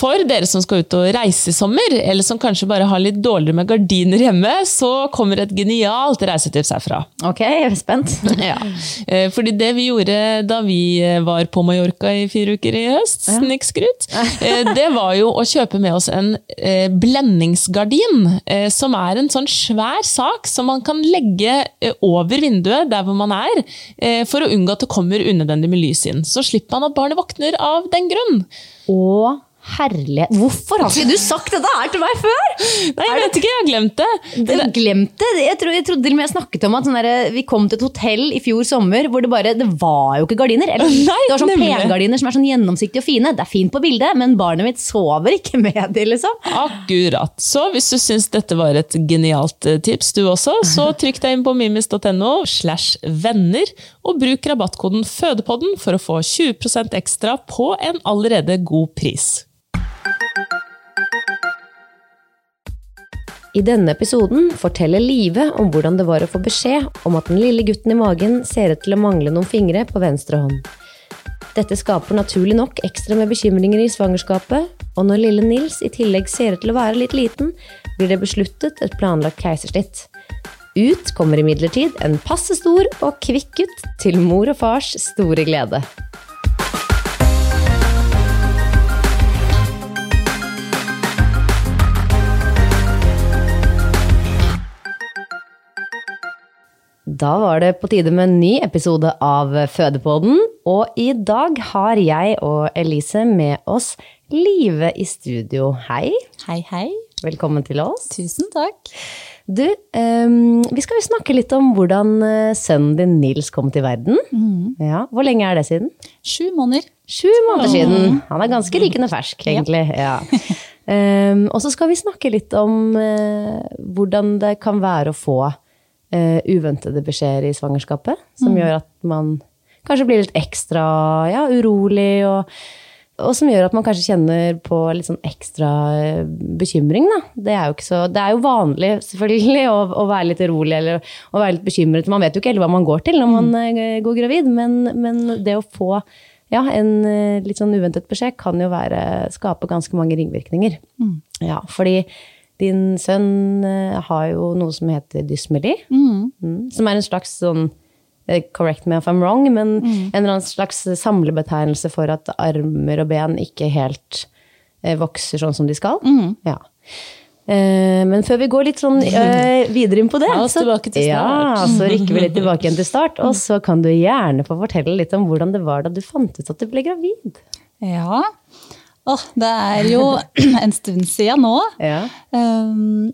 For dere som skal ut og reise i sommer, eller som kanskje bare har litt dårligere med gardiner hjemme, så kommer et genialt reisetips herfra. Ok, jeg er spent. Ja. Eh, Fordi det vi gjorde da vi var på Mallorca i fire uker i høst, snikskryt, eh, det var jo å kjøpe med oss en eh, blendingsgardin, som er en sånn svær sak som man kan legge over vinduet der hvor man er, for å unngå at det kommer unødvendig med lys inn. Så slipper man at barnet våkner av den grunn. Og herlighet. Hvorfor har ikke du sagt dette her til meg før? Nei, jeg vet ikke, jeg har glemt det. Du har glemt det. Jeg, trodde til og med jeg snakket om at sånn der, vi kom til et hotell i fjor sommer hvor det bare Det var jo ikke gardiner. Eller, Nei, det var sånn pengardiner som er sånn gjennomsiktige og fine. Det er fint på bildet, men barnet mitt sover ikke med de, liksom. Akkurat. Så hvis du syns dette var et genialt eh, tips, du også, så trykk deg inn på mimis.no slash venner, og bruk rabattkoden Fødepodden for å få 20% ekstra på en allerede god pris. I denne episoden forteller Live om hvordan det var å få beskjed om at den lille gutten i magen ser ut til å mangle noen fingre på venstre hånd. Dette skaper naturlig nok ekstra med bekymringer i svangerskapet, og når lille Nils i tillegg ser ut til å være litt liten, blir det besluttet et planlagt keisersnitt. Ut kommer imidlertid en passe stor og kvikk gutt til mor og fars store glede. Da var det på tide med en ny episode av Fødepodden, og i dag har jeg og Elise med oss Live i studio. Hei, Hei, hei. velkommen til oss. Tusen takk. Du, um, vi skal jo snakke litt om hvordan eh, sønnen din Nils kom til verden. Ja, hvor lenge er det siden? Sju måneder. Sju måneder siden. Han er ganske rykende fersk, egentlig. Ja. Ehm, og så skal vi snakke litt om uh, hvordan det kan være å få eh, uventede beskjeder i svangerskapet, som gjør at man kanskje blir litt ekstra ja, urolig, og, og som gjør at man kanskje kjenner på litt sånn ekstra eh, bekymring. Da. Det, er jo så, det er jo vanlig selvfølgelig å, å være litt urolig eller å være litt bekymret. Man vet jo ikke helt hva man går til når man eh, går gravid, men, men det å få ja, en litt sånn uventet beskjed kan jo være, skape ganske mange ringvirkninger. Ja, fordi din sønn eh, har jo noe som heter dysmeli, mm, som er en slags sånn eh, Correct me if I'm wrong, men en eller annen slags samlebetegnelse for at armer og ben ikke helt eh, vokser sånn som de skal. Ja. Eh, men før vi går litt sånn videre inn på det, oss ja, så rykker vi litt tilbake igjen til start. Og så kan du gjerne få fortelle litt om hvordan det var da du fant ut at du ble gravid. Ja. Åh, det er jo en stund siden nå. Ja, Um,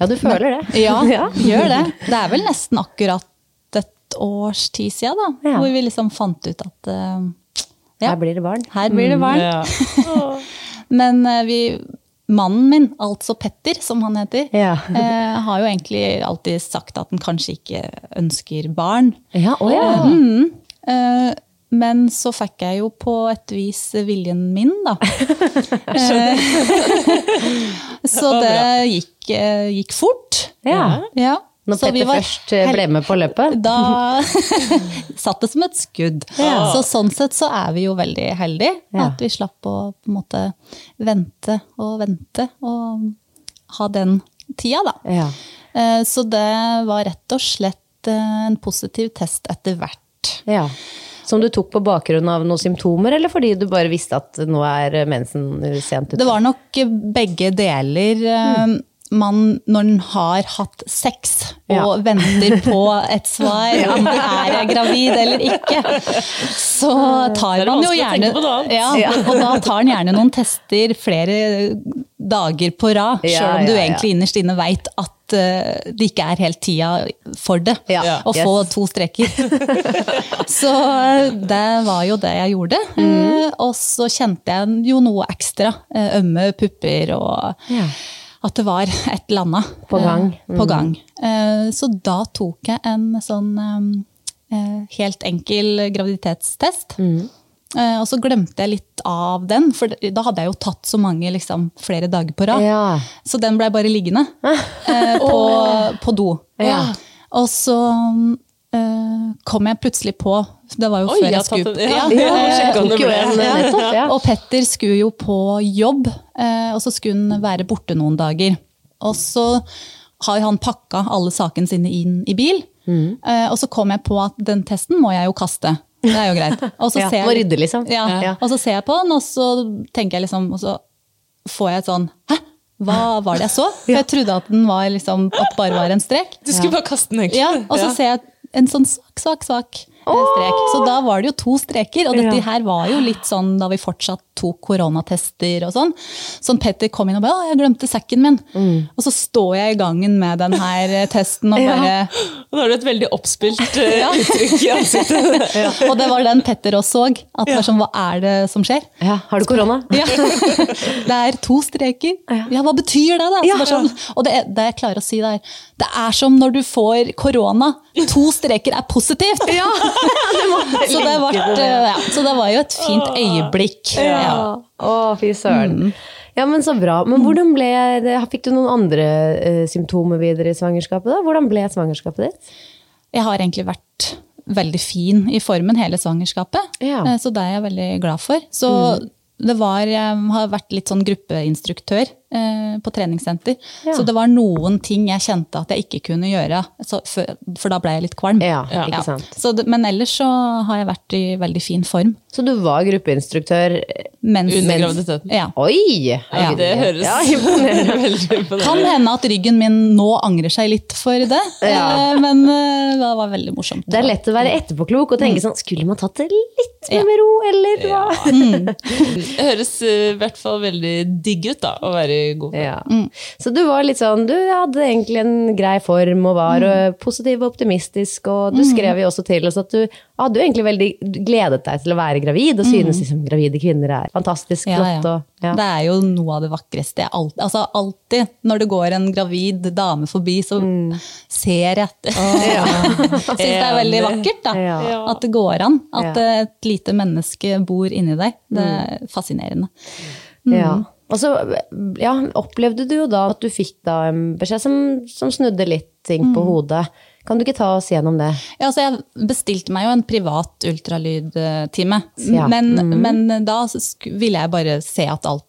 ja du føler det? ja, Ja. gjør det. Det er vel nesten akkurat et års tid siden, da. Ja. Hvor vi liksom fant ut at uh, ja, Her blir det barn. her blir det barn. Ja. Men uh, vi, mannen min, altså Petter, som han heter, Ja. eh, har jo egentlig alltid sagt at han kanskje ikke ønsker barn. Ja, oh, ja. Mm. Men så fikk jeg jo på et vis viljen min, da. Eh, så det gikk, eh, gikk fort. Ja. Ja. Når Så Petter var først eh, ble med på løpet. Da satt det som et skudd. Så sånn sett så er vi jo veldig heldige. Ja. At vi slapp å på en måte vente og vente og ha den tida, da. Ja. Så det var rett og slett en positiv test etter hvert. ja. Som du tok på bakgrunn av noen symptomer, eller fordi du bare visste at nå er mensen sent ute? Det var nok begge deler. Mm. Man, når en har hatt sex og Ja. venter på et svar om er jeg gravid eller ikke, så tar Det er man jo gjerne ja, Og da tar en gjerne noen tester flere dager på rad, sjøl om du egentlig innerst inne veit at eh, det ikke er helt tida for det. Ja. Å få to streker. så eh, det var jo det jeg gjorde. Eh, Og så kjente jeg jo noe ekstra. Ømme pupper og Ja. at det var et eller annet. På gang. Mm. På gang. Eh, Så da tok jeg en sånn helt enkel graviditetstest. Eh, Og så glemte jeg litt av den, for da hadde jeg jo tatt så mange liksom, flere dager på rad. Ja. Så den blei bare liggende eh, på, på do. Ja. Og så eh, kom jeg plutselig på Det var jo Oi, før jeg jeg tatt skulle ja. Ja, Ja, eh, ja. Og Petter skulle jo på jobb, eh, og så skulle han være borte noen dager. Og så har han pakka alle sakene sine inn i bil. Mm. Eh, og så kom jeg på at den testen må jeg jo kaste. Det er jo greit. Og så Ja, ser jeg- må rydde, liksom. Ja. Ja. Og så ser jeg på den, og så tenker jeg liksom, og så får jeg et sånn Hæ? Hva var det jeg så? For jeg trodde at den var liksom, at bare var en strek. Du skulle bare kaste den, egentlig. Ja, og så ser jeg en sånn svak, svak, svak strek. Så da var det jo to streker, og dette Ja. her var jo litt sånn da vi fortsatt tok koronatester og sånn. Sånn Petter kom inn og bare 'Å, jeg glemte sekken min'. Og så står jeg i gangen med den her eh, testen og Ja. bare Og da har du et veldig oppspilt Ja. uttrykk i ansiktet. Og det var den Petter også så. At var sånn, hva er det som skjer? ja. Har du korona? Ja. Det er to streker. Ja, hva betyr det, da? Ja. sånn, og det, det jeg klarer å si, det er det er som når du får korona. To streker er positivt! Så, det var, ja, så det var jo et fint øyeblikk. Ja. Å, fy søren. Ja, men så bra. Men hvordan ble det, Fikk du noen andre uh, symptomer videre i svangerskapet? da? Hvordan ble svangerskapet ditt? Jeg har egentlig vært veldig fin i formen hele svangerskapet, Ja. eh, så det er jeg veldig glad for. Så det var, jeg har vært litt sånn gruppeinstruktør på treningssenter. Ja. Så det var noen ting jeg kjente at jeg ikke kunne gjøre, så, for, for da ble jeg litt kvalm. Ja, Ja. ikke sant. Så men ellers så har jeg vært i veldig fin form. Så du var gruppeinstruktør Mens, Under graviditeten. Ja. Oi! Ja, det høres Ja, imponerende. veldig. Kan hende at ryggen min nå angrer seg litt for det, Ja. eh, men eh, det var veldig morsomt. Det er lett å være etterpåklok og Mm. tenke sånn Skulle man tatt det litt mer med ro, eller hva? Det høres eh, i hvert fall veldig digg ut, da, å være i god form. Ja. Så du var litt sånn Du hadde egentlig en grei form og var øh, positiv og optimistisk, og du skrev jo også til oss at du hadde jo egentlig veldig gledet deg til å være gravid, og synes liksom gravide kvinner er fantastisk Ja, flott. ja. Og, ja. Det er jo noe av det vakreste alltid altså alltid når det går en gravid dame forbi, så Mm. ser jeg etter. Jeg syns det er veldig vakkert, da. Ja. At det går an. At Ja. et lite menneske bor inni deg. Det Mm. er fascinerende. Ja. Og så ja, opplevde du jo da at du fikk da en beskjed som, som snudde litt ting Mm. på hodet. Kan du ikke ta oss gjennom det? Ja, altså jeg bestilte meg jo en privat ultralydtime. Ja. Men, mm. men da ville jeg bare se at alt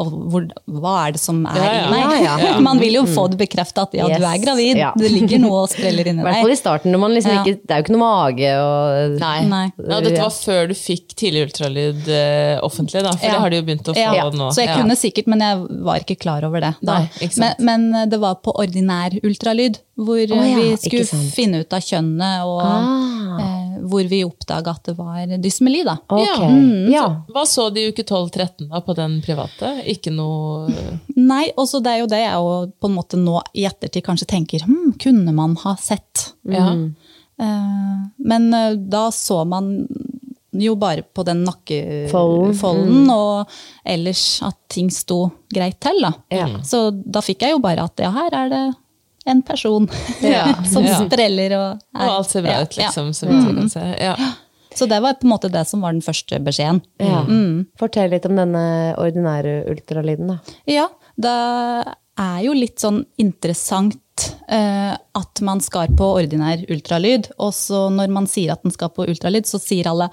og hvor, Hva er det som er Ja, ja. i meg? Ja, ja. Man vil jo få det bekrefta at ja, du er gravid. Ja. Det ligger noe og spreller inni I hvert fall i starten, når man liksom Ja. ikke Det er jo ikke noe mage og Nei. Nei. Ja, dette var før du fikk tidlig ultralyd eh, offentlig, da, for Ja. det har de jo begynt å få Ja, nå. så jeg Ja. kunne sikkert, men jeg var ikke klar over det. Da. Nei. Men, men det var på ordinær ultralyd, hvor ja, vi skulle finne ut av kjønnet, og Ah. eh, hvor vi oppdaga at det var dysmeli. Da. Ok. Ja. Ja. Hva så de i uke 12-13 da på den private? Ikke noe Nei, og det er jo det jeg jo på en måte nå i ettertid kanskje tenker hm, kunne man ha sett? Ja. Eh, men eh, da så man jo bare på den nakkefolden, nakkefolden, og ellers at ting sto greit til. Da. Ja. Så da fikk jeg jo bare at ja, her er det en person Ja, som ja. spreller og Og alt ser bra ja, ut, liksom, så. Ja. Så det var på en måte det som var den første beskjeden. Ja. Fortell litt om denne ordinære ultralyden, da. Ja, det er jo litt sånn interessant at man skal på ordinær ultralyd, og så når man sier at den skal på ultralyd, så sier alle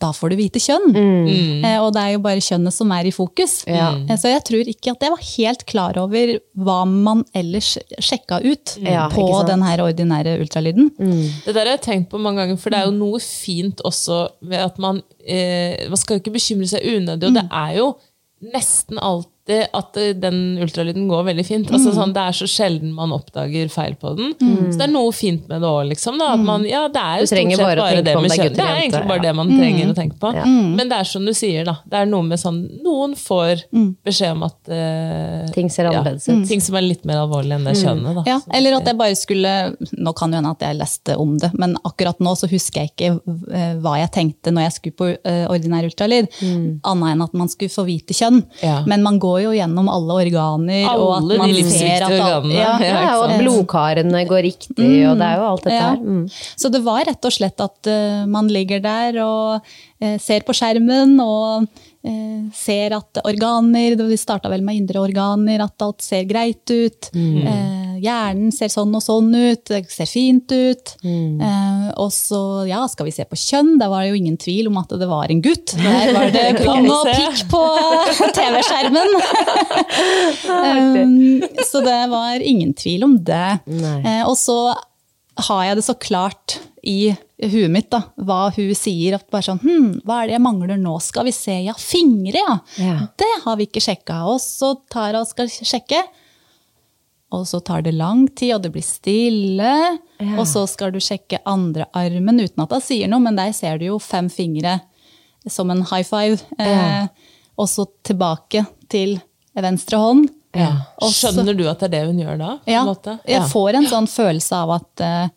da får du vite kjønn. Mm. og det er jo bare kjønnet som er i fokus. Ja. Eh, så jeg tror ikke at jeg var helt klar over hva man ellers sjekka ut Ja, på den her ordinære ultralyden. Det der har jeg tenkt på mange ganger, for det er jo noe fint også ved at man eh, Man skal jo ikke bekymre seg unødig, og det er jo nesten alltid at eh, den ultralyden går veldig fint. Altså, sånn, det er så sjelden man oppdager feil på den. Så det er noe fint med det òg, liksom. Da, at man, ja, det er jo stort sett bare bare, det med det er kjønn. gutter Det er egentlig bare ja. det man trenger å tenke på. Ja. Men det er som du sier, da. Det er noe med sånn Noen får beskjed om at uh, Ting ser annerledes ut. Ting som er litt mer alvorlig enn det kjønnet. Da. Ja, eller at jeg bare skulle Nå kan jo hende at jeg leste om det, men akkurat nå så husker jeg ikke eh, hva jeg tenkte når jeg skulle på ordinær ultralyd. Annet enn at man skulle få vite kjønn. Ja. Men man går jo gjennom alle organer. og at Alle de man livsviktige ser at organene. Ja, Ja, Ja, og blodkarene går riktig, og det er jo alt dette Ja. her. Mm. Så det var rett og slett at uh, man ligger der og uh, ser på skjermen og ser at organer Vi starta vel med indre organer, at alt ser greit ut. Eh, hjernen ser sånn og sånn ut, det ser fint ut. Eh, og så, ja, skal vi se på kjønn? Der var det jo ingen tvil om at det var en gutt. Der var det panne og pikk på TV-skjermen. um, så det var ingen tvil om det. Eh, og så har jeg det så klart i huet mitt, da, hva hun sier. At bare sånn, hm, hva er det jeg mangler nå? Skal vi se, ja, fingre, ja. Ja. Det har vi ikke sjekka. Og så tar jeg og skal sjekke. Og så tar det lang tid, og det blir stille. Ja. Og så skal du sjekke andre armen uten at hun sier noe, men der ser du jo fem fingre som en high five. Ja. Eh, og så tilbake til venstre hånd. Ja. Skjønner du at det er det hun gjør da? på Ja, måte? jeg får en sånn følelse av at eh,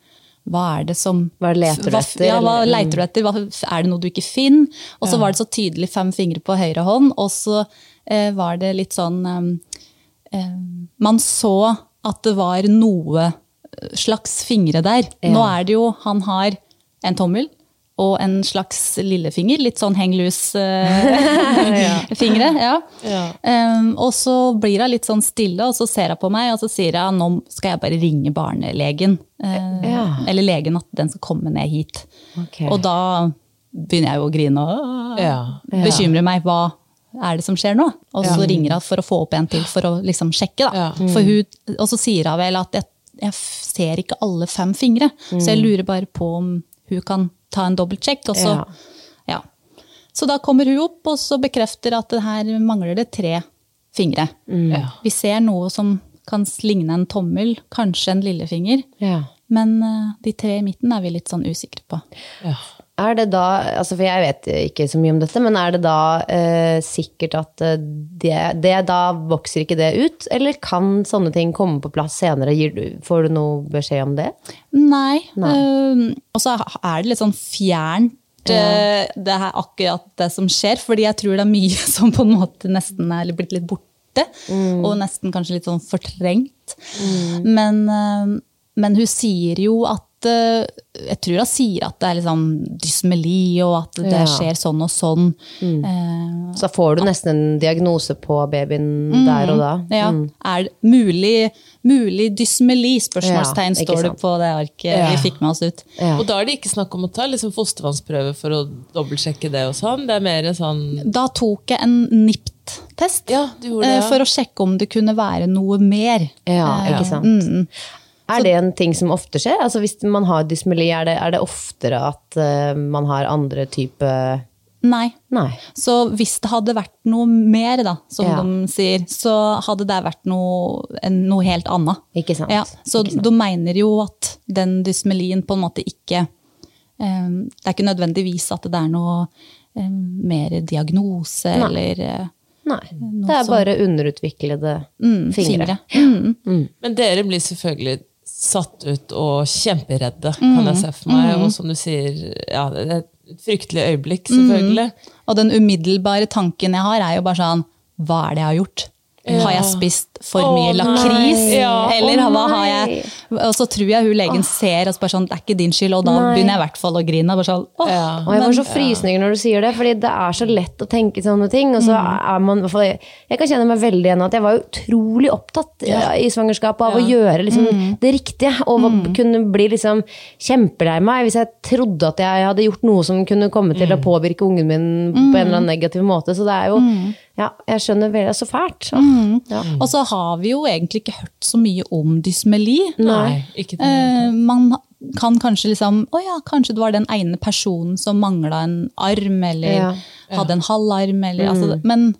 hva er det som Hva leter du etter, Ja, hva leter du etter? Hva, er det noe du ikke finner? Og så var det så tydelig fem fingre på høyre hånd, og så eh, var det litt sånn eh, eh, Man så at det var noe slags fingre der. Nå er det jo Han har en tommel. Og en slags lillefinger. Litt sånn heng loose-fingre. ja. Ja. Um, og så blir hun litt sånn stille, og så ser hun på meg, og så sier hun nå skal jeg bare ringe barnelegen. Uh, Ja. Eller legen, at den skal komme ned hit. Okay. Og da begynner jeg jo å grine og Ja. bekymre meg. Hva er det som skjer nå? Og så ringer hun for å få opp en til for å liksom sjekke. Da. For hun, og så sier hun vel at jeg, jeg ser ikke alle fem fingre, så jeg lurer bare på om hun kan ta en dobbeltsjekk. Og så, Ja. ja. så da kommer hun opp og så bekrefter at det her mangler det tre fingre. Ja. Vi ser noe som kan ligne en tommel, kanskje en lillefinger. Ja. Men eh, de tre i midten er vi litt sånn usikre på. Ja. Er det da, altså for jeg vet ikke så mye om dette, men er det da eh, sikkert at eh, det, det da vokser ikke det ut? Eller kan sånne ting komme på plass senere? Får du noe beskjed om det? Nei. Nei. Uh, og så er det litt sånn fjernt, eh, det her, akkurat det som skjer. Fordi jeg tror det er mye som på en måte nesten er blitt litt borte. Og nesten kanskje litt sånn fortrengt. Men, uh, men hun sier jo at eh, Jeg tror hun sier at det er liksom dysmeli, og at det Ja. skjer sånn og sånn. Eh, Så får du nesten en diagnose på babyen der og da. Ja. Mm. Er det mulig, mulig dysmeli? Spørsmålstegn Ja, står det på det arket Ja. vi fikk med oss ut. Ja. Og da er det ikke snakk om å ta liksom fostervannsprøve for å dobbeltsjekke det og sånn. Det er mer sånn Da tok jeg en NIPT-test Ja, det, eh, ja. for å sjekke om det kunne være noe mer. Ja, Eh, ikke sant. mm. Er det en ting som ofte skjer? Altså Hvis man har dysmeli, er det, er det oftere at uh, man har andre type Nei. Nei. Så hvis det hadde vært noe mer, da, som Ja. de sier, så hadde det vært noe, en, noe helt annet. Ikke sant? Ja, så Ikke sant. de mener jo at den dysmelien på en måte ikke um, Det er ikke nødvendigvis at det er noe um, mer diagnose Nei. eller Nei. Det er bare underutviklede mm, fingre. fingre. Mm. Men dere blir selvfølgelig satt ut og kjemperedde, kan jeg se for meg. Og som du sier, ja, det er et fryktelig øyeblikk, selvfølgelig. Og den umiddelbare tanken jeg har, er jo bare sånn Hva er det jeg har gjort? Har jeg spist for oh, mye lakris? Ja. Eller oh, hva har jeg Og så tror jeg hun legen ser og spør sånn, det er ikke din skyld, og da Nei. begynner jeg i hvert fall å grine. Bare sånn, oh, Ja. Og jeg får så frysninger når du sier det, fordi det er så lett å tenke sånne ting. Og så er man, jeg, jeg kan kjenne meg veldig igjen at jeg var utrolig opptatt ja. i svangerskapet av å gjøre liksom, det riktige. Og mm. kunne bli liksom kjempelei meg hvis jeg trodde at jeg hadde gjort noe som kunne komme til å påvirke ungen min på en eller annen negativ måte. Så det er jo Ja, jeg skjønner veldig. Det er så fælt. Åh, ja. Og så har vi jo egentlig ikke hørt så mye om dysmeli. Nei, ikke det. Eh, man kan kanskje liksom Å ja, kanskje det var den ene personen som mangla en arm, eller Ja. hadde en halv arm, eller altså, Men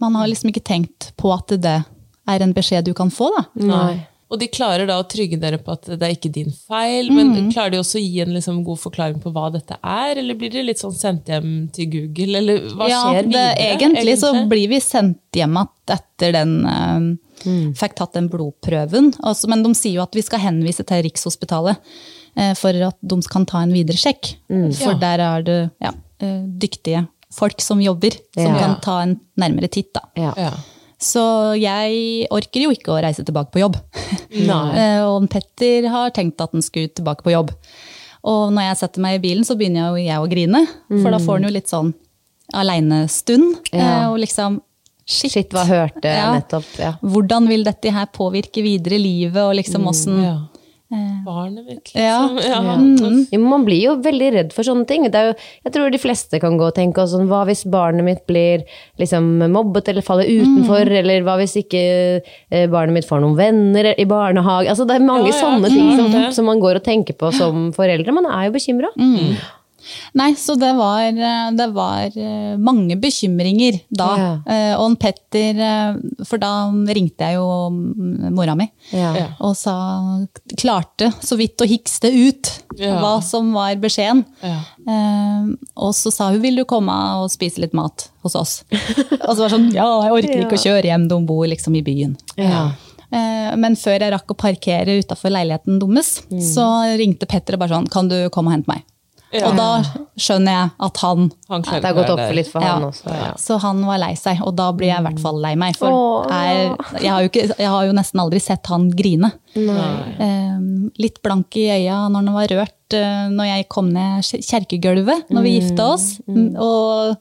man har liksom ikke tenkt på at det er en beskjed du kan få, da. Nei. Og de klarer da å trygge dere på at det er ikke din feil, men klarer de også å gi en liksom god forklaring på hva dette er, eller blir dere litt sånn sendt hjem til Google, eller hva ja, skjer det, videre? egentlig, så blir vi sendt hjem igjen etter den eh, Fikk tatt den blodprøven. Altså, men de sier jo at vi skal henvise til Rikshospitalet eh, for at de kan ta en videre sjekk. For Ja. der er det ja, eh, dyktige folk som jobber, som Ja. kan ta en nærmere titt. Da. Ja. Ja. Så jeg orker jo ikke å reise tilbake på jobb. Nei. Eh, og Petter har tenkt at han skulle tilbake på jobb. Og når jeg setter meg i bilen, så begynner jo jeg å grine. For da får han jo litt sånn alenestund. Ja. Eh, og liksom Shit. Shit, hva hørte jeg Ja. nettopp? Ja. Hvordan vil dette her påvirke videre livet, og liksom åssen Ja. Barnet mitt, liksom. Ja. Mm. Man blir jo veldig redd for sånne ting. Det er jo, jeg tror de fleste kan gå og tenke sånn, hva hvis barnet mitt blir liksom, mobbet eller faller utenfor, eller hva hvis ikke eh, barnet mitt får noen venner i barnehage. Altså, det er mange Ja, ja, sånne ting som, som man går og tenker på som foreldre. Man er jo bekymra. Mm. Nei, så det var, eh, det var eh, mange bekymringer da. Ja. Eh, Og en Petter For da ringte jeg jo mm, mora mi. Ja. Og sa klarte så vidt å hikste ut Ja. hva som var beskjeden. Ja. Og så sa hun vil du komme og spise litt mat hos oss. og så var det sånn ja, jeg orker ikke å kjøre hjem, de bor liksom i byen. Ja. Eh, men før jeg rakk å parkere utafor leiligheten deres, Mm. så ringte Petter og bare sånn kan du komme og hente meg. Ja. Og da skjønner jeg at han Han Det har gått opp for litt for ja. han også. Ja. Så han var lei seg, og da blir jeg i hvert fall lei meg. For Åh. er, jeg, har jo ikke, jeg har jo nesten aldri sett han grine. Eh, litt blank i øya når han var rørt eh, når jeg kom ned kjerkegulvet når vi gifta oss. Mm, Og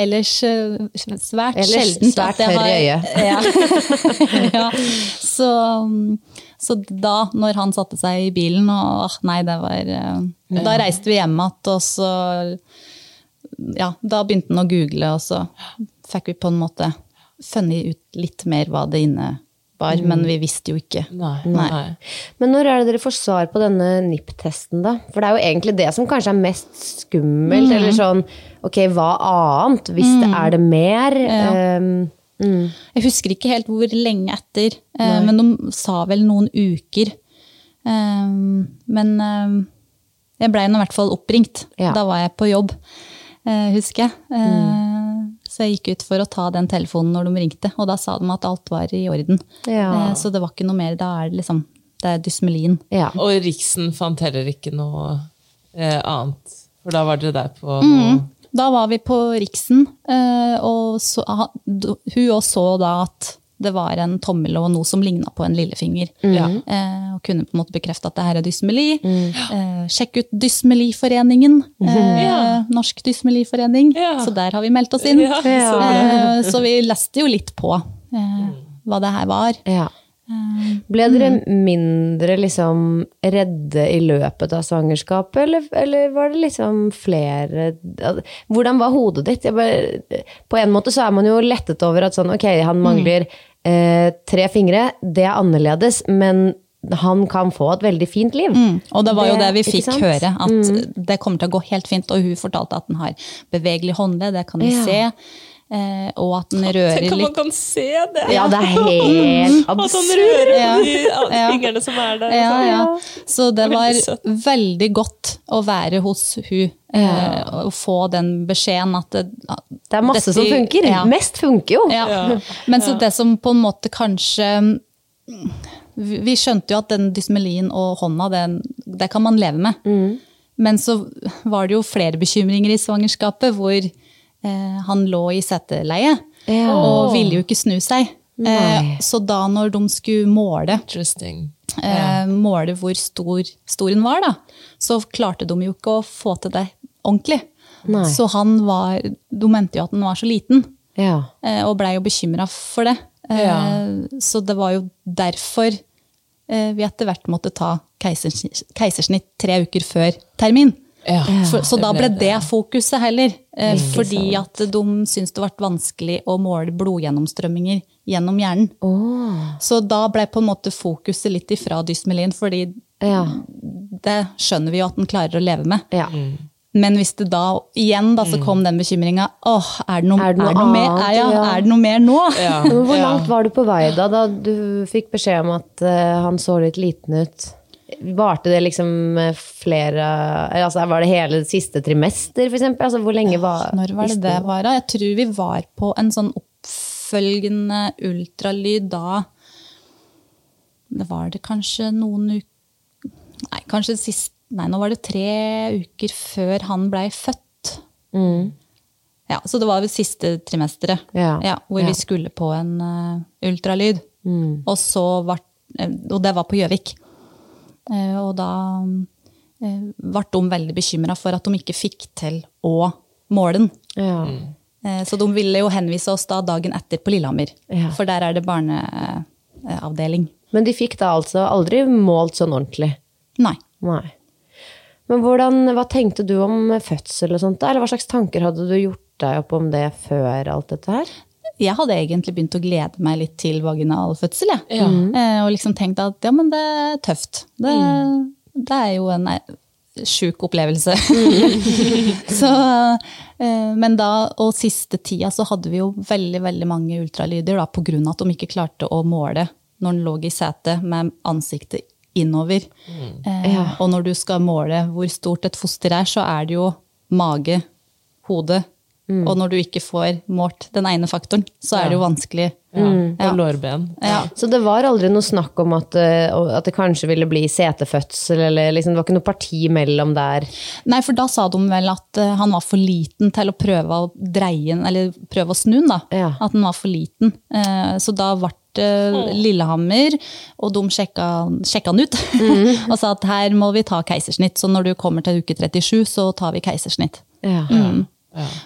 ellers eh, svært Ellers sjeldent svært at jeg tørr i øyet. Ja. ja. Så, så da, når han satte seg i bilen, og ah, nei, det var ja. Da reiste vi hjem igjen, og så Ja, da begynte han å google, og så fikk vi på en måte funnet ut litt mer hva det innebar, men vi visste jo ikke. Nei. Nei. Nei. Men når er det dere får svar på denne NIP-testen, da? For det er jo egentlig det som kanskje er mest skummelt. Eller sånn, ok, hva annet? Hvis det er det mer? Um, mm. Jeg husker ikke helt hvor lenge etter, eh, men de sa vel noen uker. Eh, men eh, jeg blei nå i hvert fall oppringt. Ja. Da var jeg på jobb, eh, husker jeg. Mm. Så jeg gikk ut for å ta den telefonen når de ringte, og da sa de at alt var i orden. Ja. Eh, Så det var ikke noe mer. Da er det liksom det er dysmelien. ja. Og Riksen fant heller ikke noe eh, annet, for da var dere der på noe Da var vi på Riksen, eh, og så, hun òg så da at det var en tommel og noe som ligna på en lillefinger. Ja. Eh, og kunne på en måte bekrefte at det her er dysmeli. Eh, sjekk ut Dysmeliforeningen. Eh, Ja. Norsk Dysmeliforening. Ja. Så der har vi meldt oss inn. Ja, så. Eh, så vi leste jo litt på eh, hva det her var. Ble dere mindre liksom redde i løpet av svangerskapet, eller, eller var det liksom flere Hvordan var hodet ditt? Bare, på en måte så er man jo lettet over at sånn, ok, han mangler eh, tre fingre, det er annerledes, men han kan få et veldig fint liv. Mm, og det var jo Det- det vi fikk? Mm. høre, at det kommer til å gå helt fint. Og hun fortalte at den har bevegelig håndledd, det kan vi Ja. se. Eh, og at den rører Tenk om man kan se det! Ja, det er helt At han rører Ja. de fingrene som er der. Ja, sånn. ja. Så det var Veldig søtt. veldig godt å være hos hun eh, og få den beskjeden at det, at Det er masse dette- som funker. Ja. Mest funker jo. Ja. Ja. Men så det som på en måte kanskje Vi vi skjønte jo at den dysmelien og hånda, den, det kan man leve med. Mm. Men så var det jo flere bekymringer i svangerskapet hvor eh, han lå i seteleie Ja. og ville jo ikke snu seg. Eh, så da når de skulle måle, Interesting. eh, måle hvor stor den var, da, så klarte de jo ikke å få til det ordentlig. Nei. Så han var De mente jo at den var så liten, Ja. eh, og blei jo bekymra for det. Eh, Ja. Så det var jo derfor eh, vi etter hvert måtte ta keisersnitt, keisersnitt tre uker før termin. Ja, For, så da ble det fokuset heller. Eh, fordi at de syntes det ble vanskelig å måle blodgjennomstrømminger gjennom hjernen. Så da ble på en måte fokuset litt ifra dysmelin, fordi Ja. det skjønner vi jo at den klarer å leve med. ja. Men hvis det da igjen da, så kom den bekymringa åh, er det noe, Er det noe mer, er, ja, Ja. er det noe mer nå? Ja, hvor langt var du på vei da, da du fikk beskjed om at uh, han så litt liten ut? Varte det liksom eh, flere altså Var det hele siste trimester, eksempel? Altså, hvor lenge var Når var det det var? da? Jeg tror vi var på en sånn oppfølgende ultralyd da Det var det kanskje noen uker Nei, kanskje sist Nei, nå var det tre uker før han blei født. Ja, Så det var vel siste trimesteret, Ja, hvor ja. vi skulle på en uh, ultralyd. Og så var, eh, og det var på Gjøvik. Eh, og da uh, ble de veldig bekymra for at de ikke fikk til å måle den. Ja. Eh, Så de ville jo henvise oss da dagen etter på Lillehammer. Ja. For der er det barneavdeling. Men de fikk da altså aldri målt sånn ordentlig? Nei. Nei. Men hvordan, hva tenkte du om fødsel og sånt? Eller hva slags tanker hadde du gjort deg opp om det før alt dette her? Jeg hadde egentlig begynt å glede meg litt til vaginal fødsel. Ja. Eh, Og liksom tenkt at ja, men det er tøft. Det, det er jo en eh, sjuk opplevelse. så, eh, men da, og siste tida så hadde vi jo veldig veldig mange ultralyder da, av at de ikke klarte å måle når den lå i setet med ansiktet innover. Eh, Og når du skal måle hvor stort et foster er, så er det jo mage, hode. Og når du ikke får målt den ene faktoren, så er det jo vanskelig. Ja. Ja. Og lårben. Ja. Så det var aldri noe snakk om at, eh, at det kanskje ville bli setefødsel, eller liksom, det var ikke noe parti mellom der? Nei, for da sa de vel at eh, han var for liten til å prøve å dreie den, eller prøve å snu den, da. Ja. At den var for liten. Eh, Så da ble Lillehammer, og de sjekka, sjekka han ut. og sa at her må vi ta keisersnitt, så når du kommer til uke 37, så tar vi keisersnitt. Ja.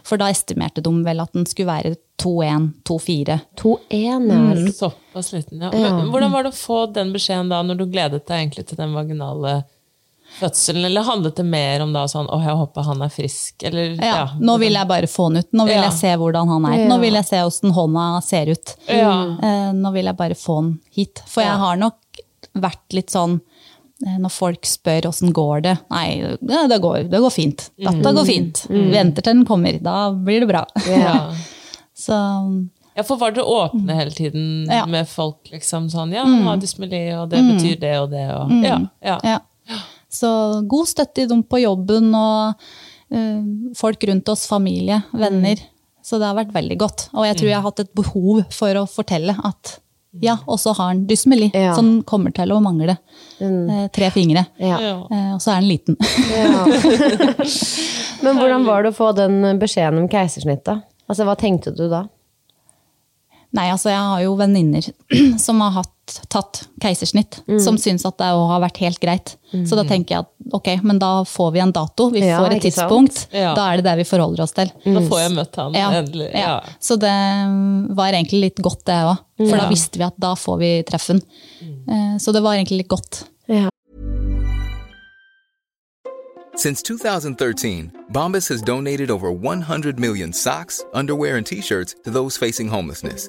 For da estimerte de vel at den skulle være 2-1, 2-4. 2-1, ja. Såpass liten, ja. Men, hvordan var det å få den beskjeden da, når du gledet deg egentlig til den vaginale fødselen? Eller handlet det mer om da sånn 'Å, jeg håper han er frisk', eller Ja, nå vil jeg bare få han ut. Nå vil Ja. jeg se hvordan han er. Nå vil jeg se hvordan hånda ser ut. Ja. Eh, Nå vil jeg bare få han hit. For jeg har nok vært litt sånn når folk spør åssen går det Nei, ja, det, går, det går fint. Dette går fint. Venter til den kommer. Da blir det bra. Ja. Så Ja, for var dere åpne hele tiden Ja. med folk? liksom sånn, Ja, han har dysmeli, og det betyr det og det. Og, ja, ja. ja. Så god støtte i dem på jobben, og uh, folk rundt oss, familie, venner. Så det har vært veldig godt. Og jeg tror jeg har hatt et behov for å fortelle at ja, og så har han dysmeli, Ja. som kommer til å mangle eh, tre fingre. Ja. Ja. Eh, og så er den liten. Men hvordan var det å få den beskjeden om keisersnitt, da? Altså, hva tenkte du da? Nei, altså jeg har jo venninner som har hatt, tatt keisersnitt, Mm. som syns at det har vært helt greit. Så da tenker jeg at ok, men da får vi en dato, vi Ja, får et tidspunkt. Ja. Da er det det vi forholder oss til. Da får jeg møtt han Ja, endelig. ja. Ja. Så det mm, var egentlig litt godt, det òg. For da visste vi at da får vi treffen. Eh, Så det var egentlig litt godt. Ja. Since 2013, Bombas has donated over 100 million socks, underwear, and t shirts to those facing homelessness.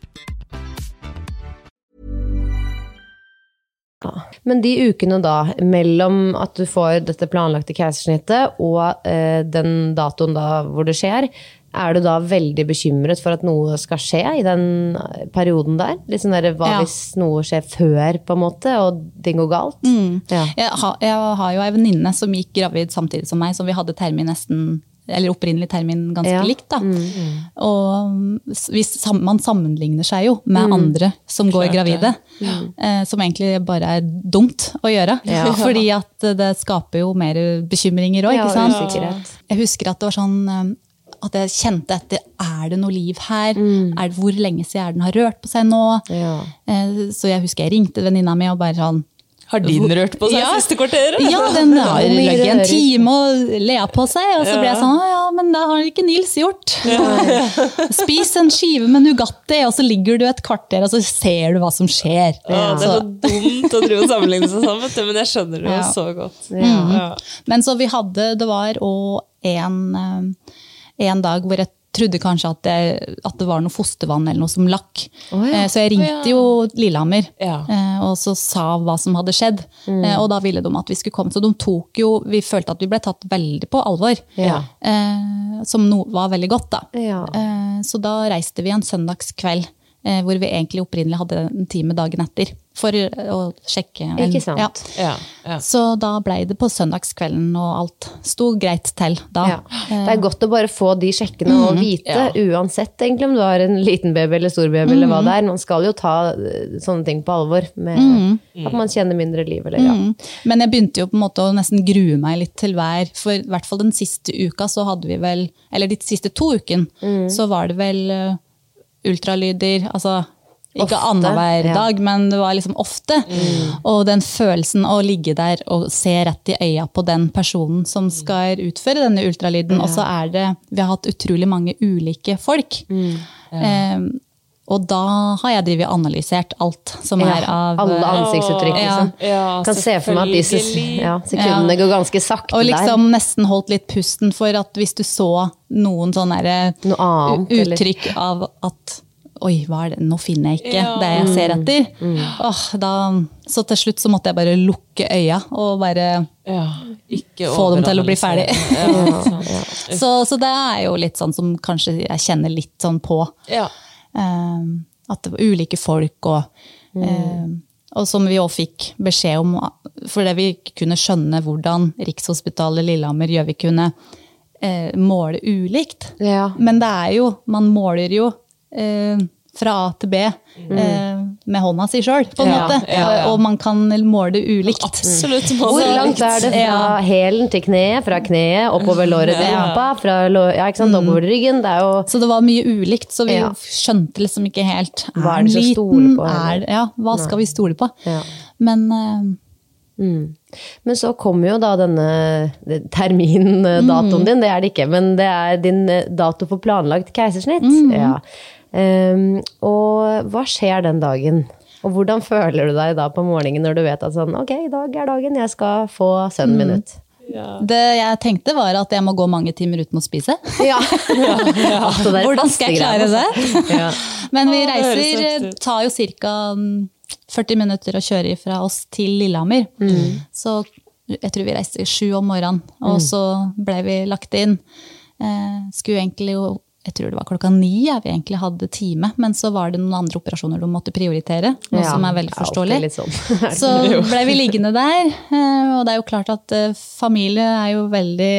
Men de ukene da, mellom at du får dette planlagte keisersnittet og eh, den datoen da hvor det skjer, er du da veldig bekymret for at noe skal skje i den perioden der? Sånn der, Hva Ja. hvis noe skjer før, på en måte, og ting går galt? Ja. Jeg, har- jeg har jo ei venninne som gikk gravid samtidig som meg, som vi hadde termin nesten eller opprinnelig termin ganske Ja. likt. da. Og hvis, man sammenligner seg jo med andre som går gravide, eh, som egentlig bare er dumt å gjøre. Ja. Fordi at det skaper jo mer bekymringer òg, Ja, ikke sant? usikkerhet. Jeg husker at det var sånn eh, at jeg kjente etter er det noe liv her. Er det, hvor lenge siden er den har rørt på seg nå? Ja. Eh, Så jeg husker jeg ringte venninna mi og bare sånn Har din rørt på seg Ja. siste kvarteret? Ja, den har ligget en time og lea på seg. Og så ble jeg sånn, «Å ja, men det har ikke Nils gjort. Spis en skive med Nugatti, og så ligger du et kvarter, og så ser du hva som skjer. Ja, det er så dumt å drive og sammenligne seg sammen, vet du, men jeg skjønner det jo så godt. Mm. Ja. Men så vi hadde, det var òg en, eh, en dag hvor jeg trodde kanskje at det, at det var noe fostervann eller noe som lakk. Oh, ja. Eh, Så jeg ringte jo Lillehammer Ja. eh, og så sa hva som hadde skjedd. Mm. Eh, Og da ville de at vi skulle komme. Så de tok jo Vi følte at vi ble tatt veldig på alvor. Ja. Som no, var veldig godt, da. Ja. Så da reiste vi en søndagskveld. Eh, Hvor vi egentlig opprinnelig hadde en time dagen etter. For å sjekke. en- Ikke sant. Ja. Ja, ja. Så da ble det på søndagskvelden, og alt sto greit til da. Ja. Det er godt å bare få de sjekkene og vite, ja. uansett egentlig om du har en liten baby eller stor baby eller hva det er. Man skal jo ta eh, sånne ting på alvor, med at man kjenner mindre liv eller ja. Mm. Men jeg begynte jo på en måte å nesten grue meg litt til hver, for i hvert fall den siste uka så hadde vi vel, eller de siste to ukene, så var det vel eh, ultralyder, altså ikke annenhver ja. dag, men det var liksom ofte. Og den følelsen å ligge der og se rett i øya på den personen som skal utføre denne ultralyden, og så er det, vi har hatt utrolig mange ulike folk. Eh, og da har jeg drevet analysert alt som Ja, er av alle ansiktsuttrykk, liksom. Ja, kan se for meg at disse ja, sekundene går ganske sakte der. Og liksom der. nesten holdt litt pusten for at hvis du så noen sånne Noe annet, eller- uttrykk av at Oi, hva er det? Nå finner jeg ikke Ja. det jeg ser Mm. etter. Åh, da, så til slutt så måtte jeg bare lukke øya og bare Ja, ikke få dem til å bli ferdig. Så, så det er jo litt sånn som kanskje jeg kjenner litt sånn på. ja. Eh, at det var ulike folk og mm. og som vi òg fikk beskjed om, fordi vi kunne skjønne hvordan Rikshospitalet Lillehammer Gjøvik kunne eh, måle ulikt. Ja. Men det er jo, man måler jo eh, fra A til B eh, med hånda si sjøl, på en Ja, måte. ja, ja. Og man kan måle det ulikt. Absolutt. Hvor langt er det fra hælen til kneet, fra kneet oppover låret til rumpa, fra sant, oppover ryggen? Det er jo Så det var mye ulikt, så vi skjønte liksom ikke helt. Hva er det skal stole på. Er, ja, hva skal vi stole på? Ja. Men eh, Mm. Men så kommer jo da denne termindatoen mm. din, det er det ikke, men det er din eh, dato for planlagt keisersnitt. Ja. Ehm, og hva skjer den dagen? Og hvordan føler du deg da på morgenen når du vet at sånn, ok, i dag er dagen jeg skal få sønnen min ut? Det jeg tenkte var at jeg må gå mange timer uten å spise. Ja. ja, ja. Hvordan skal jeg klare det? altså. Ja. Men vi det reiser, tar jo ca. 40 minutter å kjøre fra oss til Lillehammer. Så jeg tror vi reiste sju om morgenen, og så ble vi lagt inn. Eh, skulle egentlig jo jeg tror det var klokka ni ja, vi egentlig hadde time, men så var det noen andre operasjoner du måtte prioritere. Noe Ja, som er veldig er forståelig. litt sånn. Så ble vi liggende der, eh, og det er jo klart at eh, familie er jo veldig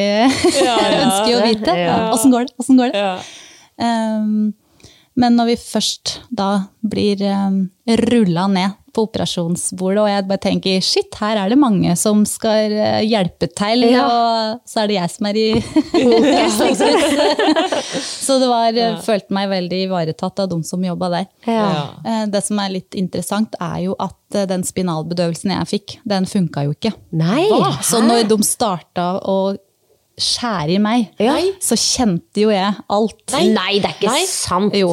Ønsker jo å vite. Ja. Åssen går det? Åssen går det? Ja. Um, men når vi først da blir um, rulla ned på operasjonsbordet, og jeg bare tenker shit, her er det mange som skal eh, hjelpe til, Ja. og så er det jeg som er i fokus. liksom. så det var, ja. følte meg veldig ivaretatt av de som jobba der. Ja. Eh, Det som er litt interessant, er jo at eh, den spinalbedøvelsen jeg fikk, den funka jo ikke. Nei! Så når de starta å skjære i meg, Ja. så kjente jo jeg alt. Nei, det er ikke sant! Jo.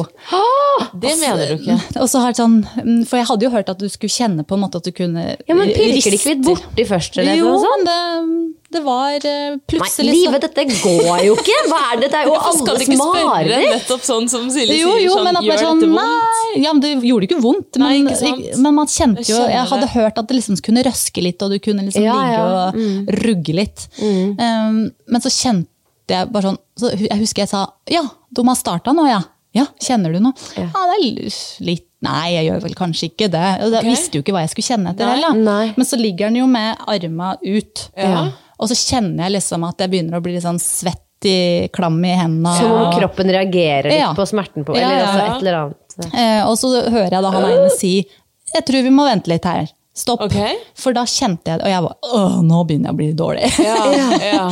Det mener du ikke. Og så har sånn, mm, For jeg hadde jo hørt at du skulle kjenne på en måte at du kunne Ja, men Pirker det ikke litt borti først? Eller Jo, noe sånt? men det, Det var plutselig Nei, plutselig så- livet, dette går jo ikke! Hva er det? Det er jo alles du ikke spørre mareritt! nettopp sånn som Silje Jo, sier? jo, sånn, men at gjør sånn, dette vondt? nei, ja, men det gjorde ikke vondt. Nei, Men, ikke sant? men man kjente jo skjønner Jeg hadde det. hørt at det liksom kunne røske litt, og du kunne liksom Ja, ligge ja. og rugge litt. Um, men så kjente jeg bare sånn så Jeg husker jeg sa ja, de har starta nå, ja. Ja, Kjenner du noe? Ja, det er litt Nei, jeg gjør vel kanskje ikke det. Jeg okay. visste jo ikke hva jeg skulle kjenne etter Nei, heller. Men så ligger den jo med arma ut. Ja. Og så kjenner jeg liksom at jeg begynner å bli litt sånn svett i klam i hendene. Som om kroppen reagerer litt Ja. på smerten på Ja, Eller ja, altså et eller annet. Eh, og så hører jeg da han ene si Jeg tror vi må vente litt her. Stopp. Okay. For da kjente jeg det, og jeg var Åh, nå begynner jeg å bli dårlig. Ja, ja.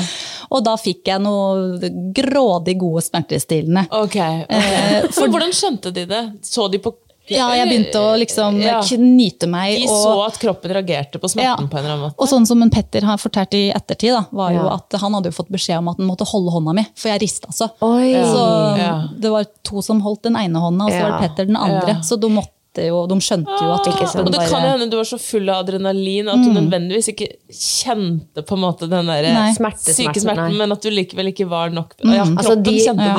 og da fikk jeg noe grådig gode smertestillende. Ok. Eh, For hvordan skjønte de det? Så de på Ja, jeg begynte å liksom Ja. knyte meg. De og, så at kroppen reagerte på Ja. smerten på en eller annen måte? Og sånn som en Petter har fortalt i ettertid, da, var jo Ja. at han hadde jo fått beskjed om at han måtte holde hånda mi, for jeg rista så. Oi. Så Ja. det var to som holdt den ene hånda, og så var det Petter den andre. Ja. Så da måtte jo, de skjønte jo at Ikke sant. kroppen Og det kan hende du var så full av adrenalin at du nødvendigvis ikke kjente på en måte den der Smerte, syke smerten, men at du likevel ikke var nok ja, Altså, de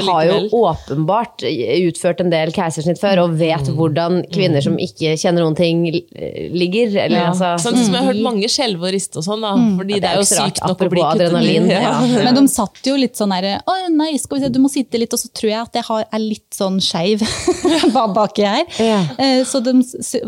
har jo åpenbart utført en del keisersnitt før, og vet Mm. hvordan kvinner som ikke kjenner noen ting, ligger. Eller, Ja. altså, sånn som jeg har hørt mange skjelve og riste og sånn, da. Fordi Ja, det er jo rart, sykt nok å bli kuttet adrenalin, ned. ja. Men de satt jo litt sånn her Å nei, skal vi se, du må sitte litt. Og så tror jeg at jeg har, er litt sånn skeiv bak- baki her. Ja. Så de,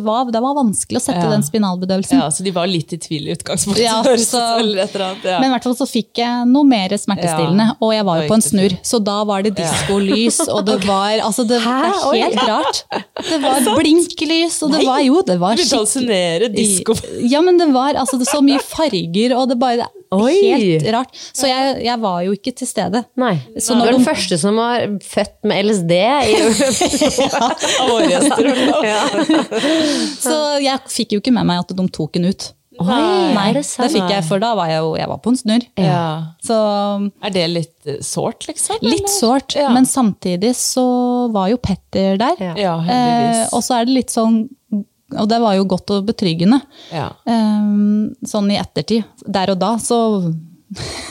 var, det var vanskelig å sette Ja. den spinalbedøvelsen. Ja, så de var litt i tvil i utgangspunktet. Ja, så- annet, ja. Men i hvert fall så fikk jeg noe mer smertestillende, Ja. og jeg var jo på en snurr. Så da var det diskolys, og det var altså det, det er helt rart. Det var blinklys, og det var jo det var skikkelig hallusinere disko. Ja, men det var altså, det så mye farger, og det bare Oi. Helt rart. Så jeg, jeg var jo ikke til stede. Nei. Så du er den de- første som var født med LSD. I, Av våre gjester. fall. Så jeg fikk jo ikke med meg at de tok den ut. Oi, Nei, det det fikk jeg, for da var jeg jo jeg var på en snurr. Ja. Så Er det litt eh, sårt, liksom? litt sårt, Ja. men samtidig så var jo Petter der. Ja. Ja, Eh, og så er det litt sånn Og det var jo godt og betryggende. ja. Eh, sånn i ettertid. Der og da så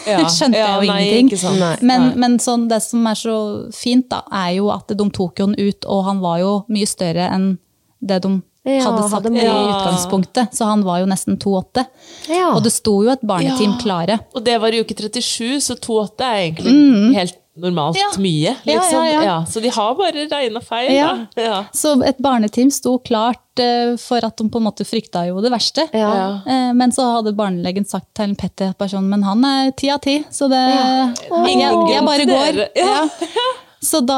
Ja. skjønte ja, jeg jo nei, ingenting. Nei. Men, men sånn, det som er så fint, da, er jo at de tok jo den ut, og han var jo mye større enn det de Ja, hadde sagt hadde i utgangspunktet. Så han var jo nesten 2,8. Ja. Og det sto jo et barneteam Ja. klare. Og det var i uke 37, så 2,8 er egentlig helt normalt Ja. mye. Ja, Liksom. ja, ja. så de har bare regna feil. Ja. Da. Ja. Så et barneteam sto klart uh, for at de på en måte frykta jo det verste. Eh, Men så hadde barnelegen sagt til Petter at sånn, men han er ti av ti, så det jeg, jeg bare går. Ja. Så da,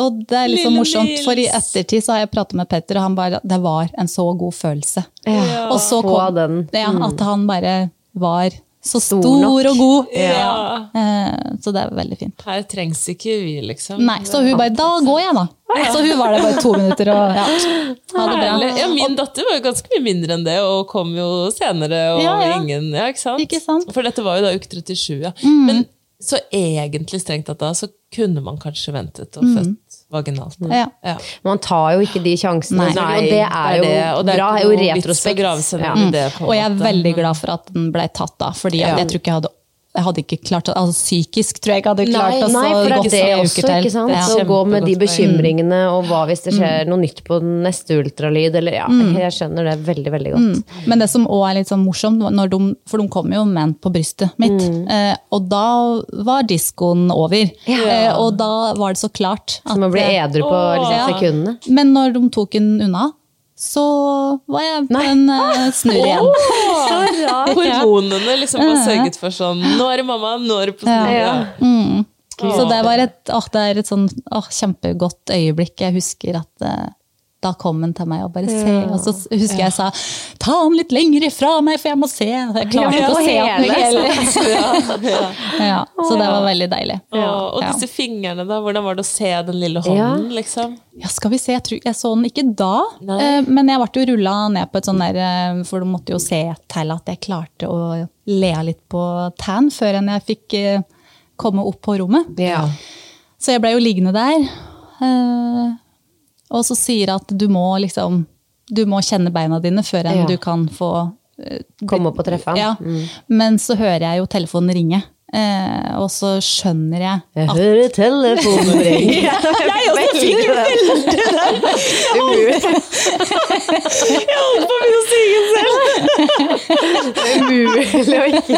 og det er litt så Lille morsomt, for i ettertid så har jeg pratet med Petter, og han bare, det var en så god følelse. Ja. Og så kom, den. ja, at han bare var så Stor stor, og god. Ja. Eh, Så det er veldig fint. Her trengs ikke vi, liksom. Nei, så hun bare, da går jeg da. Så hun var der bare to minutter og ja, ha det bra. Ja, min datter var jo ganske mye mindre enn det, og kom jo senere. Og Ja, ja. ingen, ja, ikke sant? Ikke sant? Mm. For dette var jo da uke 37, ja. Men så egentlig strengt tatt da, så kunne man kanskje ventet og født vaginalt. Mm. Ja. Ja. Man tar jo ikke de sjansene, Nei. Nei, og det er jo det, og det bra. er jo retrospekt. Ja. det, Og jeg er veldig glad for at den ble tatt da, fordi Ja. jeg tror ikke jeg hadde jeg hadde ikke klart altså Psykisk tror jeg ikke hadde klart Nei, Nei, for det er det også, ikke sant? Ja. Så gå med de bekymringene, og hva hvis det skjer noe nytt på den neste ultralyd, eller ja, jeg skjønner det veldig, veldig godt. Men det som òg er litt sånn morsomt, de, for de kom jo med den på brystet mitt, eh, og da var diskoen over. Eh, og da var det så klart at Som å bli edru på liksom, Ja. sekundene. Men når de tok den unna, så var jeg på en uh, snurr igjen. Så rart! Hormonene liksom var sørget for sånn Nå er det mamma, nå er det på snurr. Ja. Mm. Så det var et, åh, det er et sånn åh, kjempegodt øyeblikk. Jeg husker at eh, da kom han til meg og bare se, og så husker jeg sa ta han litt lenger ifra meg, for jeg må se. Jeg klarte ikke å se han hele. Ja, så det var veldig deilig. Og, og disse fingrene, da. Hvordan var det å se den lille hånden, liksom? Ja, skal vi se, jeg, tror, jeg så den ikke da, Nei. eh, men jeg ble jo rulla ned på et sånn der, eh, for du måtte jo se til at jeg klarte å le litt på tan før enn jeg fikk eh, komme opp på rommet. Ja. Så jeg ble jo liggende der. Eh, og så sier at du må liksom Du må kjenne beina dine før enn Ja. du kan få Komme opp og treffe ham. Ja. Men så hører jeg jo telefonen ringe. Eh, og så skjønner jeg Jeg hører telefonen ringe. Jeg også fikk veldig Umulig å ikke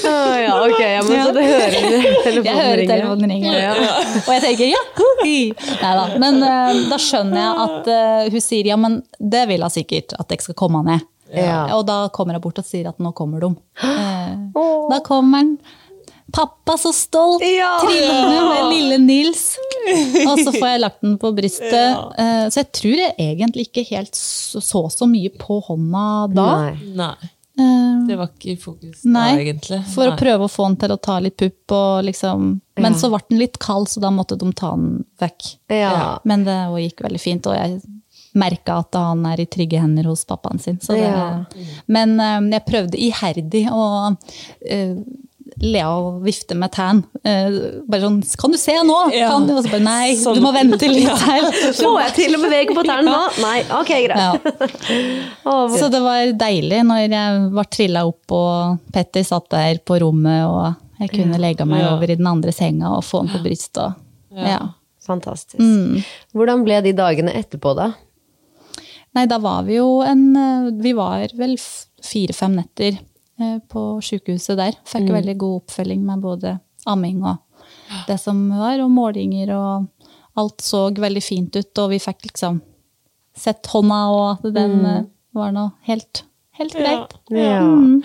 Å ja, ok. Ja, men så du hører telefonen Jeg hører telefonen ringe. Og jeg tenker ja, Nei da. Men eh, da skjønner jeg at eh, hun sier ja, men det vil hun sikkert at jeg skal komme ned. Ja. Og da kommer hun bort og sier at nå kommer de. Eh, da kommer han. Pappa, så stolt! Trillende med lille Nils. Og så får jeg lagt den på brystet. Ja. så jeg tror jeg egentlig ikke helt så så, mye på hånda da. Nei. Nei, Eh, det var ikke i fokus Nei, da, egentlig. For å prøve å få den til å ta litt pupp. Liksom. Men så ble den litt kald, så da måtte de ta den vekk. Ja. Men det gikk veldig fint, og jeg merka at han er i trygge hender hos pappaen sin. Så det, Ja. Men eh, jeg prøvde iherdig å uh, le og vifte med tærne. Uh, bare sånn 'Kan du se nå?' Ja. Kan du? Og så bare 'Nei, Sånn. du må vente litt her'. Får jeg til å bevege på tærne nå? Nei, ok, greit. Ja. Så det var deilig når jeg var trilla opp og Petter satt der på rommet, og jeg kunne legge meg Ja. over i den andre senga og få han på brystet. Ja. Fantastisk. Mm. Hvordan ble de dagene etterpå, da? Nei, da var vi jo en eh, Vi var vel fire-fem netter eh, på sykehuset der. Fikk veldig god oppfølging med både amming og det som var, og målinger og alt så veldig fint ut, og vi fikk liksom sett hånda, og at den mm. var nå helt, helt greit. Ja. Mm.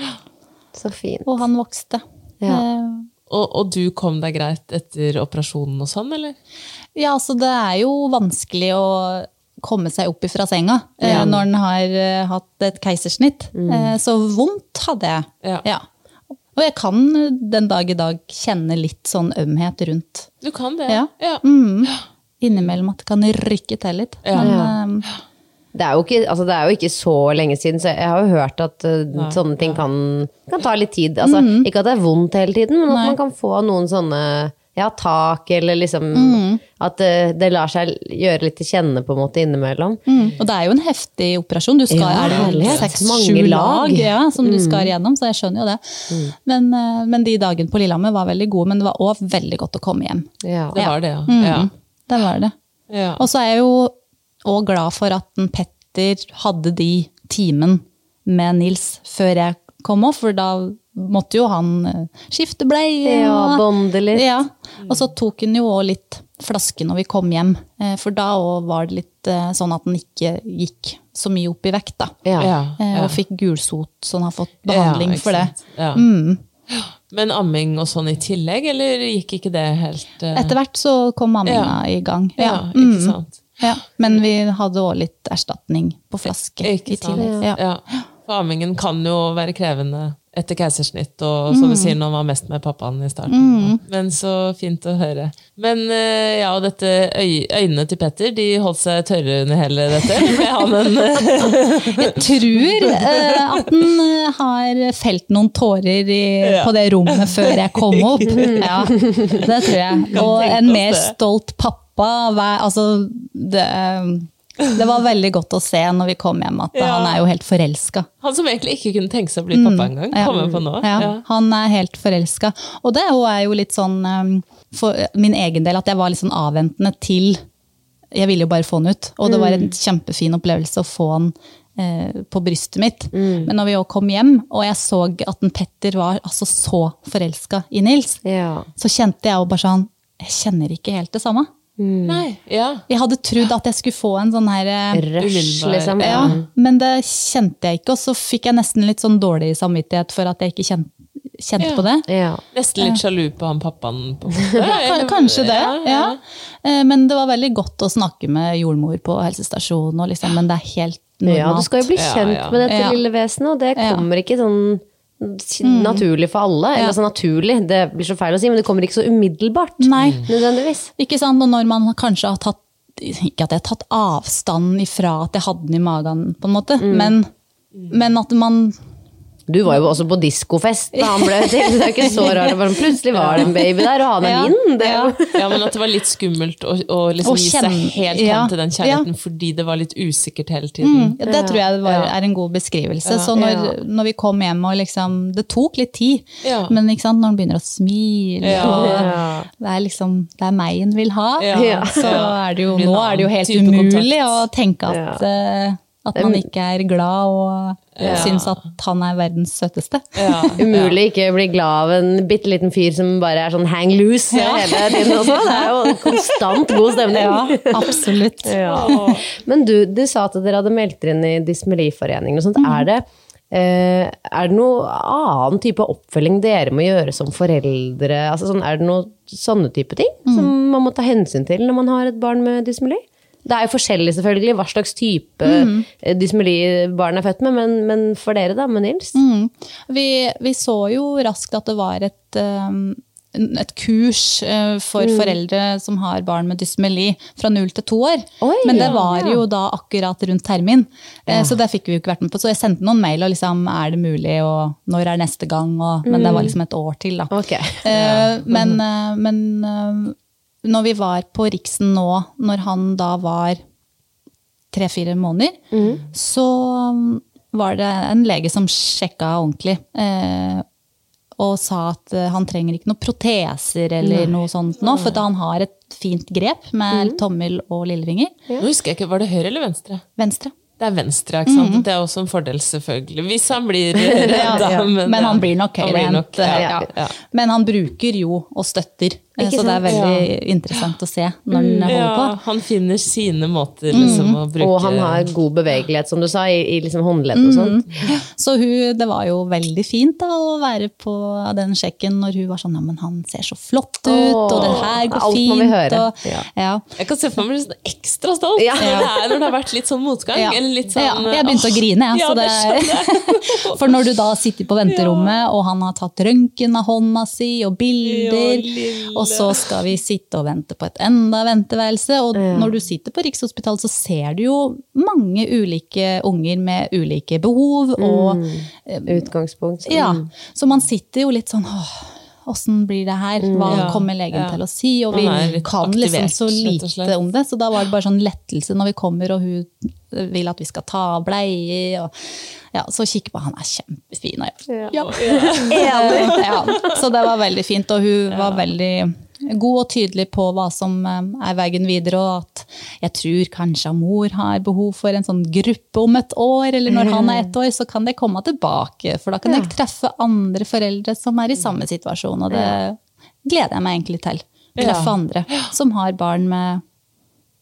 Så fint. Og han vokste. Ja. Eh, Og, og du kom deg greit etter operasjonen og sånn, eller? Ja, altså det er jo vanskelig å komme seg opp ifra senga eh, når en har eh, hatt et keisersnitt. Eh, så vondt hadde jeg. Ja. Og jeg kan den dag i dag kjenne litt sånn ømhet rundt. Du kan det? Ja. ja. Mm. Innimellom at det kan rykke til litt. Ja. Men, eh, Det er, jo ikke, altså det er jo ikke så lenge siden, så jeg har jo hørt at uh, sånne ting kan, kan ta litt tid. Altså, Ikke at det er vondt hele tiden, men at Mm. Nei. man kan få noen sånne ja, tak, eller liksom Mm. At det, det lar seg gjøre litt til kjenne på en måte innimellom. mm. Og det er jo en heftig operasjon. Du skal, Ja, er det seks-sju lag, lag. Mm. ja, som du skal igjennom, så jeg skjønner jo det. Men, eh, men de dagene på Lillehammer var veldig gode, men det var òg veldig godt å komme hjem. Ja. Det var det, ja. Mm. ja. Det var det. ja. Og så er jeg jo òg glad for at en Petter hadde de timen med Nils før jeg kom opp, for da måtte jo han eh, skifte bleie. Ja, og- bonde litt. Ja. Og så tok han jo òg litt flaske når vi kom hjem, eh, for da òg var det litt eh, sånn at han ikke gikk så mye opp i vekt, da. Ja. ja. Og fikk gulsot, så han har fått behandling Ja, for det. Ja. Mm. Men amming og sånn i tillegg, eller gikk ikke det helt uh... Etter hvert så kom amminga i gang. Ja, Mm. ikke sant. Ja, men vi hadde òg litt erstatning på flaske Ikke i sant. tillegg. Ja. Ja. For ammingen kan jo være krevende etter keisersnitt, og som Mm. du sier, når man var mest med pappaen i starten. Men så fint å høre. Men eh, ja, og dette øy, øynene til Petter, de holdt seg tørre under hele dette. Med han en, Jeg tror eh, at den eh, har felt noen tårer i, på det rommet før jeg kom opp. Ja, det tror jeg. Og en mer stolt pappa. Altså, det, eh, det var veldig godt å se når vi kom hjem at Ja. han er jo helt forelska. han som egentlig ikke kunne tenke seg å bli pappa engang. Ja. Kommer på nå. Ja. Han er helt forelska. Og det er jo- litt sånn um, for min egen del at jeg var litt sånn avventende til Jeg ville jo bare få han ut. Og det var en kjempefin opplevelse å få han eh, på brystet mitt. Men når vi også kom hjem, og jeg så at en Petter var altså så forelska i Nils, Ja. så kjente jeg jo bare sånn Jeg kjenner ikke helt det samme. Nei, ja. Jeg hadde trodd at jeg skulle få en sånn her eh, Rush, liksom. ja, men det kjente jeg ikke, og så fikk jeg nesten litt sånn dårlig samvittighet for at jeg ikke kjente, kjent Ja. på det. Ja. Nesten litt sjalu på han pappaen. På Kanskje det, Ja, ja. ja. Eh, Men det var veldig godt å snakke med jordmor på helsestasjonen, liksom, men det er helt normalt. ja, du skal jo bli kjent ja. med dette Ja. lille vesenet, og det Ja. Mm. kommer ikke sånn naturlig for alle. Eller Ja. altså naturlig, det blir så feil å si, men det kommer ikke så umiddelbart. Nei. Nødvendigvis. Ikke sant? Og når man kanskje har tatt Ikke at jeg har tatt avstand ifra at jeg hadde den i magen, på en måte, Mm. men, men at man Du var jo også på diskofest da han ble til. Det er ikke så rart. Det var, plutselig var det en baby der, og han er Ja. min. Det, er Ja, men at det var litt skummelt å, å liksom gi seg helt ja, hen til den kjærligheten fordi det var litt usikkert hele tiden. Mm, ja, det tror jeg var, er en god beskrivelse. Så når, Ja. når vi kom hjem og liksom Det tok litt tid, Ja. men ikke sant, når han begynner å smile Ja. og Det er liksom Det er meg han vil ha. Ja. Så er det jo Nå er det jo helt umulig kontakt. å tenke at, eh, at man ikke er glad og Ja. syns at han er verdens søteste. Ja. Umulig ikke bli glad av en bitte liten fyr som bare er sånn hang loose hele tiden også. Det er jo konstant god stemning. Ja, absolutt. Ja. Men du, du sa at dere hadde meldt dere inn i Dysmeliforeningen og sånt. Mm. Er, det, eh, er det noe annen type oppfølging dere må gjøre som foreldre? Altså, sånn, er det noe sånne type ting mm. som man må ta hensyn til når man har et barn med dysmeli? Det er jo forskjellig selvfølgelig hva slags type Mhm. eh, dysmeli barn er født med, men, men for dere da, med Nils? Mm. Vi, vi så jo raskt at det var et, um, et kurs eh, for Mm. foreldre som har barn med dysmeli fra null til to år. Oi, Men det ja. var jo da akkurat rundt termin, ja. så det fikk vi jo ikke vært med på. Så jeg sendte noen mail og liksom er det mulig, og når er neste gang, og, men det var liksom et år til, da. Okay. Men eh, men når vi var på Riksen nå, når han da var tre-fire måneder, så um, var det en lege som sjekka ordentlig. Eh, og sa at eh, han trenger ikke noen proteser eller noe sånt nå, for at han har et fint grep med tommel og lillefinger. Nå husker jeg ikke, Var det høyre eller venstre? Venstre. Det er venstre, ikke sant? Det er også en fordel, selvfølgelig. Hvis han blir redd, da. Men, men, han blir nok høyrehendt. ja, ja. ja. Men han bruker jo og støtter, Ikke så det er veldig veldig interessant å se når den holder Ja, på. han finner sine måter liksom, å bruke Og han har god bevegelighet, som du sa, i, i liksom håndledd og sånt. Så hun, det var jo veldig fint da, å være på den sjekken når hun var sånn ja, men han ser så flott ut, og det her går alt fint. må vi høre. Og, Ja. ja. Jeg kan se for meg sånn ekstra stolt Ja. det er, når det har vært litt sånn motgang. Ja. Eller litt sånn, ja, jeg begynte å grine. jeg, Ja, så det det, for når du da sitter på venterommet, og han har tatt røntgen av hånda si, og bilder, Ja, lille. Og så skal vi sitte og vente på et enda venteværelse, og når du sitter på Rikshospitalet, så ser du jo mange ulike unger med ulike behov, og Utgangspunkt. Ja, så man sitter jo litt sånn åh, Åssen blir det her? Hva Ja, kommer legen ja. til å si? Og vi kan aktivert, liksom så lite om det. Så da var det bare sånn lettelse når vi kommer og hun vil at vi skal ta av bleie. Og, ja, så kikker på han er kjempefin. Og jeg, ja. ja. Så det var veldig fint, og hun var veldig god og tydelig på hva som eh, er veien videre, og at jeg tror kanskje mor har behov for en sånn gruppe om et år, eller når han er ett år, så kan det komme tilbake, for da kan jeg treffe andre foreldre som er i samme situasjon, og det gleder jeg meg egentlig til. Treffe andre som har barn med,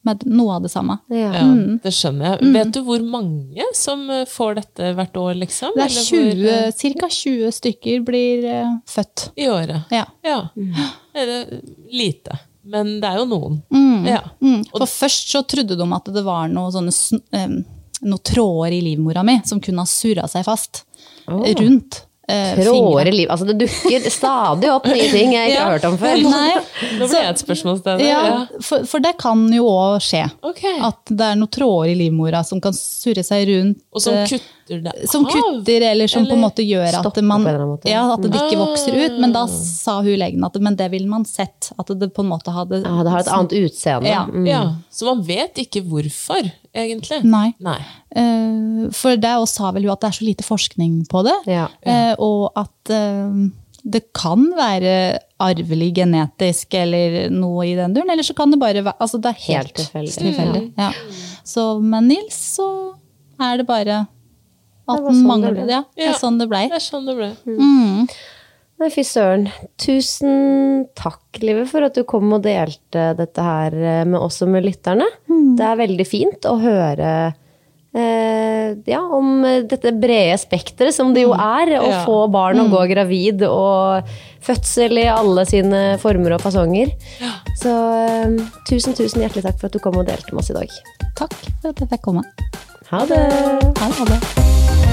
med noe av det samme. Ja. Ja, det skjønner jeg. Vet du hvor mange som eh, får dette hvert år, liksom? Det er Eller hvor, 20, eh, ca. 20 stykker blir uh, født. I året. Ja. Ja. Er det lite? Men det er jo noen. Mm. Ja. Mm. For først så trodde de at det var noe sånne sn- em, noen tråder i livmora mi som kunne ha surra seg fast rundt eh, Tråder i liv. Altså, det dukker stadig opp nye ting jeg ikke Ja. har hørt om før. Nei, Nå ble jeg et spørsmålstegn. ja, Ja. for, for det kan jo òg skje. Okay. At det er noen tråder i livmora som kan surre seg rundt. Og som eh, kutter det som av? kutter, eller som på en måte gjør at, man, eller ja, at det ikke Ah. vokser ut. Men da sa hun legen at men det ville man sett. At det på en måte hadde Ja, det har et annet utseende. Ja. Mm. Ja, Så man vet ikke hvorfor, egentlig? Nei. Nei. Uh, for det også sa vel hun at det er så lite forskning på det. Ja. Uh, og at uh, det kan være arvelig genetisk eller noe i den duren. Eller så kan det bare være altså det er helt, Helt tilfeldig. Mm. Ja. Så med Nils så er det bare at den sånn det mangler det. Ja, det er sånn det blei. Det er sånn det ble. Mm. Nei, fy søren. Tusen takk, Live, for at du kom og delte dette her eh, med oss og med lytterne. Mm. Det er veldig fint å høre eh, ja, om eh, dette brede spekteret som det jo er, å Ja. få barn og gå gravid, og fødsel i alle sine former og fasonger. Så eh, tusen, tusen hjertelig takk for at du kom og delte med oss i dag. Takk for at jeg fikk komme. Ha det! Ha det.